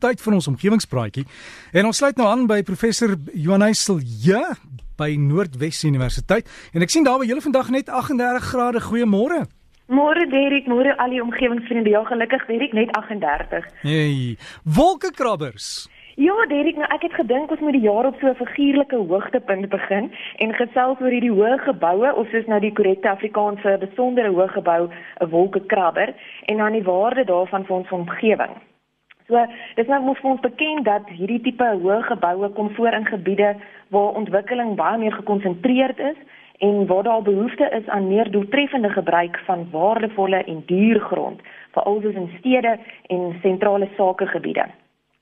tyd vir ons omgewingspraatjie. En ons sluit nou aan by professor Johannes Silje by Noordwes Universiteit. En ek sien daar by julle vandag net 38 grade. Goeiemôre. Môre Derek, môre al die omgewingsvriende. Ja, gelukkig Derek net 38. Hey, wolkekrabbers. Ja, Derek, nou ek het gedink ons moet die jaar op so 'n figuurlike hoogtepunt begin en gesels oor hierdie hoë geboue of soos nou die korrekte Afrikaanse besondere hoë gebou, 'n wolkekrabber en dan die waarde daarvan vir ons omgewing. So, dis nou mos vir ons bekend dat hierdie tipe hoë geboue kom voor in gebiede waar ontwikkeling baie meer gekonsentreerd is en waar daar behoefte is aan meer doeltreffende gebruik van waardevolle en duur grond, veral dus in stede en sentrale sakegebiede.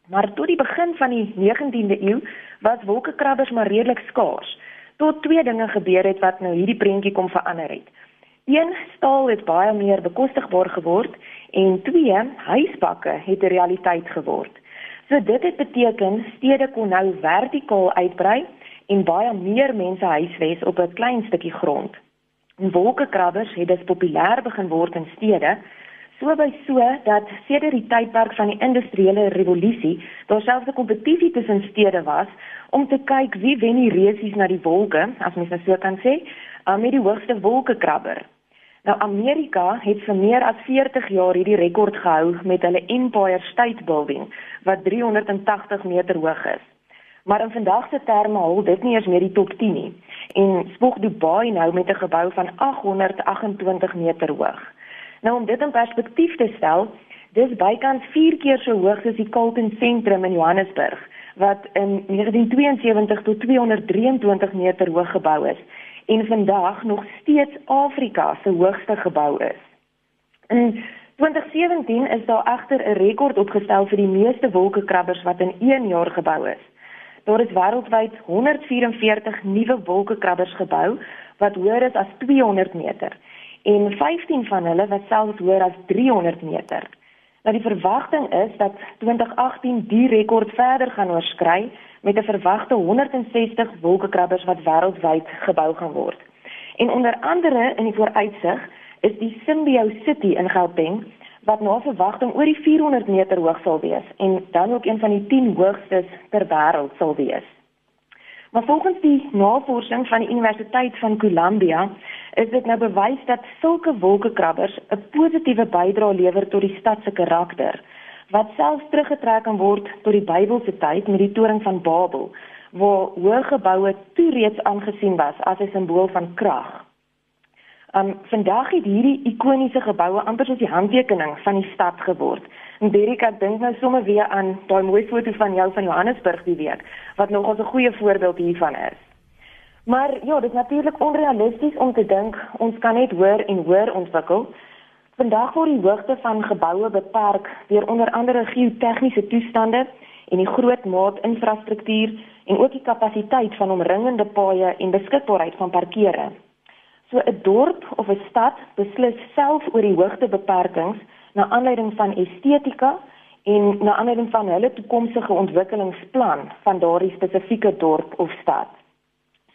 Maar tot die begin van die 19de eeu was wolkekrabbers maar redelik skaars. Tot twee dinge gebeur het wat nou hierdie prentjie kom verander het. Een, staal het baie meer bekostigbaar geword en twee, huisbakke het 'n realiteit geword. So dit het beteken stede kon nou vertikaal uitbrei en baie meer mense huisves op 'n klein stukkie grond. En wolkekrabbers het dus populêr begin word in stede, so by so dat sedert die tydperk van die industriële revolusie daar selfs 'n kompetisie tussen stede was om te kyk wie wen die resies na die wolke, as mens nou so kan sê, uh, met die hoogste wolkekrabber. Nou Amerika het vir meer as 40 jaar hierdie rekord gehou met hulle Empire State Building wat 380 meter hoog is. Maar in vandag se terme hou dit nie eens meer die top 10 nie. En spoeg Dubai nou met 'n gebou van 828 meter hoog. Nou om dit in perspektief te stel, dis bykans 4 keer so hoog as die Carlton Sentrum in Johannesburg wat in 1972 tot 223 meter hoog gebou is en vandag nog steeds Afrika se hoogste gebou is. In 2017 is daar egter 'n rekord opgestel vir die meeste wolkekrabbers wat in 1 jaar gebou is. Daar is wêreldwyd 144 nuwe wolkekrabbers gebou wat hoër is as 200 meter en 15 van hulle wat selfs hoër as 300 meter. Nou die verwagting is dat 2018 die rekord verder gaan oorskry met 'n verwagte 160 wolkekrabbers wat wêreldwyd gebou gaan word. En onder andere in die vooruitsig is die Symbio City in Gauteng wat na verwagting oor die 400 meter hoog sal wees en dan ook een van die 10 hoogstes ter wêreld sal wees. Maar volgens die navorsing van die Universiteit van Columbia is dit nou bewys dat sulke wolkekrabbers 'n positiewe bydrae lewer tot die stad se karakter wat selfs teruggetrek kan word tot die Bybelse tyd met die toring van Babel waar hoë geboue toe reeds aangesien was as 'n simbool van krag. Um vandag het hierdie ikoniese geboue amper soos die handtekening van die stad geword. En Derika dink nou sommer weer aan daai mooi foto van jou van Johannesburg die week wat nog 'n goeie voorbeeld hiervan is. Maar ja, dit is natuurlik onrealisties om te dink ons kan net hoër en hoër ontwikkel Vandag word die hoogte van geboue beperk deur onder andere geotegniese toestande en die groot maat infrastruktuur en ook die kapasiteit van omringende paaie en beskikbaarheid van parkere. So 'n dorp of 'n stad beslis self oor die hoogtebeperkings na aanleiding van estetika en na aanleiding van hulle toekomstige ontwikkelingsplan van daardie spesifieke dorp of stad.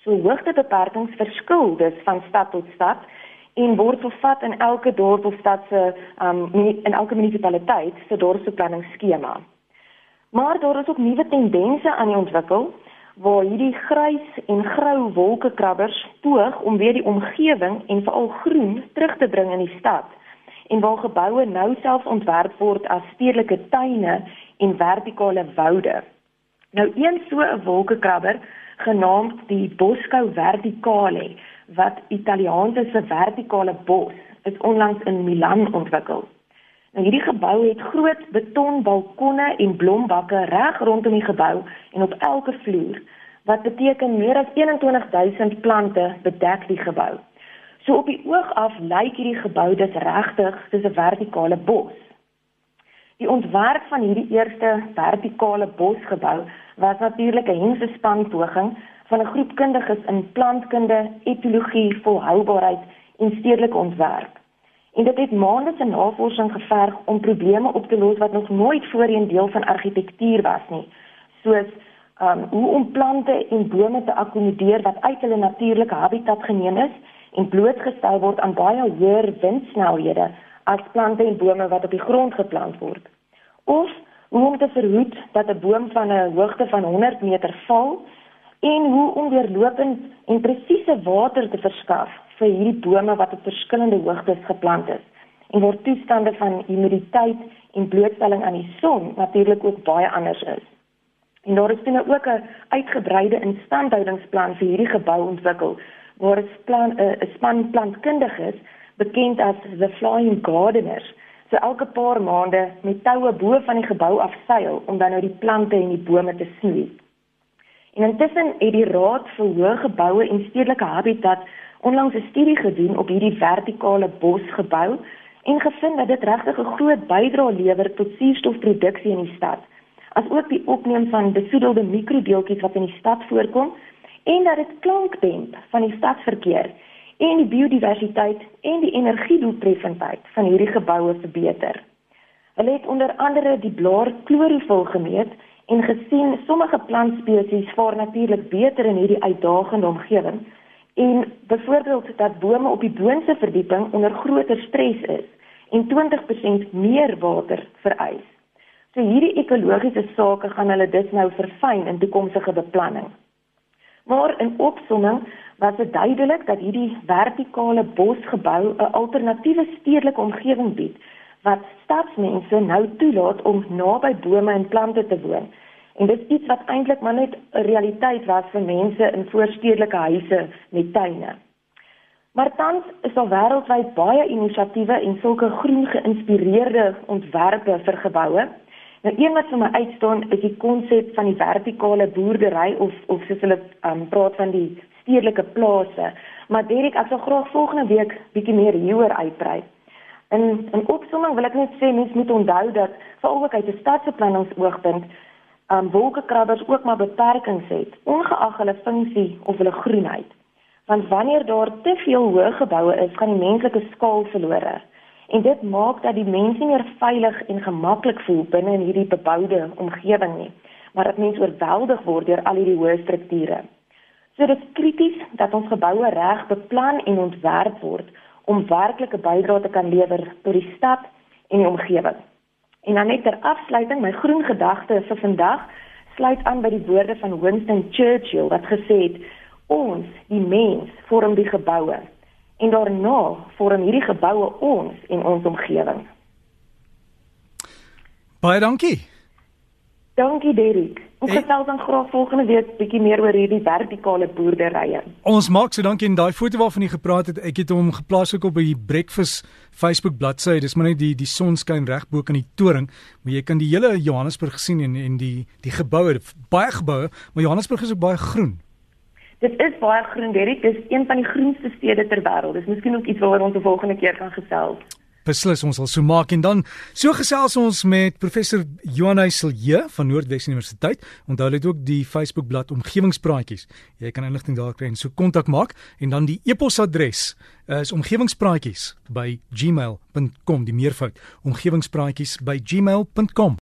So hoogtebeperkings verskil dus van stad tot stad en word vervat in elke dorp of stad se um in elke munisipaliteit se dorpsbeplanningsskema. Maar daar is ook nuwe tendense aan die ontwikkel waar hierdie grys en grou wolkekrabbers poog om weer die omgewing en veral groen terug te bring in die stad en waar geboue nou selfs ontwerp word as stedelike tuine en vertikale woude. Nou een so 'n wolkekrabber genaamd die Bosco Verticale wat Italiaanse se vertikale bos is onlangs in Milan ontwikkel. Nou hierdie gebou het groot betonbalkonne en blombakke reg rondom die gebou en op elke vloer wat beteken meer as 21000 plante bedek die gebou. So op die oog af lyk hierdie gebou dis regtig soos 'n vertikale bos. Die ontwerp van hierdie eerste vertikale bosgebou was natuurlik 'n hensespan poging van 'n groep kundiges in plantkunde, etologie, volhoubaarheid en stedelike ontwerp. En dit het maande se navorsing geverg om probleme op te los wat nog nooit voorheen deel van argitektuur was nie, soos um hoe om plante en bome te akkommodeer wat uit hulle natuurlike habitat geneem is en blootgestel word aan baie hoër windsnelhede as plante en bome wat op die grond geplant word. Of hoe om te verhoed dat 'n boom van 'n hoogte van 100 meter val en hoe om deurlopend en presiese water te verskaf vir hierdie bome wat op verskillende hoogtes geplant is en waar toestande van humiditeit en blootstelling aan die son natuurlik ook baie anders is. En daar is dan ook 'n uitgebreide instandhoudingsplan vir hierdie gebou ontwikkel waar 'n plan 'n span plantkundiges bekend as the flying gardeners so elke paar maande met toue bo van die gebou afseil om dan nou die plante en die bome te snoei. En intussen het die Raad vir Hoë Geboue en Stedelike Habitat onlangs 'n studie gedoen op hierdie vertikale bosgebou en gevind dat dit regtig 'n groot bydrae lewer tot suurstofproduksie in die stad, asook die opneem van besoedelde mikrodeeltjies wat in die stad voorkom en dat dit klankdemp van die stadverkeer en die biodiversiteit en die energiedoeltreffendheid van hierdie geboue verbeter. Hulle het onder andere die blaar klorofil gemeet en gesien sommige plantspesies vaar natuurlik beter in hierdie uitdagende omgewing en byvoorbeeld dat bome op die boonste verdieping onder groter stres is en 20% meer water vereis. So hierdie ekologiese sake gaan hulle dus nou verfyn in toekomstige beplanning. Maar in opsomming was dit duidelik dat hierdie vertikale bosgebou 'n alternatiewe stedelike omgewing bied wat stadsmense nou toelaat om naby bome en plante te woon. En dit is iets wat eintlik maar net 'n realiteit was vir mense in voorstedelike huise met tuine. Maar tans is daar wêreldwyd baie inisiatiewe en sulke groen geïnspireerde ontwerpe vir geboue. Nou een wat vir my uitstaan is die konsep van die vertikale boerdery of of soos hulle um, praat van die stedelike plase. Maar Derek, ek sal graag volgende week bietjie meer hieroor uitbrei. In 'n opsomming wil ek net sê mense moet onthou dat veral ook uit 'n stadsplanningsoogpunt um, wolkekrabbers ook maar beperkings het, ongeag hulle funksie of hulle groenheid. Want wanneer daar te veel hoë geboue is, gaan die menslike skaal verlore. En dit maak dat die mense nie meer veilig en gemaklik voel binne in hierdie beboude omgewing nie, maar dat mense oorweldig word deur al hierdie hoë strukture. So dit is krities dat ons geboue reg beplan en ontwerp word om werklike bydrae te kan lewer tot die stad en die omgewing. En dan net ter afsluiting, my groen gedagte vir vandag sluit aan by die woorde van Winston Churchill wat gesê het: "Ons, die mens, vorm die geboue en daarna vorm hierdie geboue ons en ons omgewing." Baie dankie. Dankie Derek. Ons gesels dan graag volgende week bietjie meer oor hierdie vertikale boerderye. Ons maak so dankie en daai foto waarvan jy gepraat het, ek het hom geplaas ook op by die Breakfast Facebook bladsy. Dis maar net die die son skyn reg bo kan die toring, maar jy kan die hele Johannesburg sien en en die die geboue, baie geboue, maar Johannesburg is ook baie groen. Dit is baie groen, Derek. Dis een van die groenste stede ter wêreld. Dis miskien ook iets waaroor ons 'n volgende keer kan gesels beslis ons sal so maak en dan so gesels ons met professor Johanay Silje van Noordwes Universiteit. Onthou net ook die Facebook bladsy omgewingspraatjies. Jy kan inligting daar kry en so kontak maak en dan die e-posadres is omgewingspraatjies by gmail.com die meervoud omgewingspraatjies by gmail.com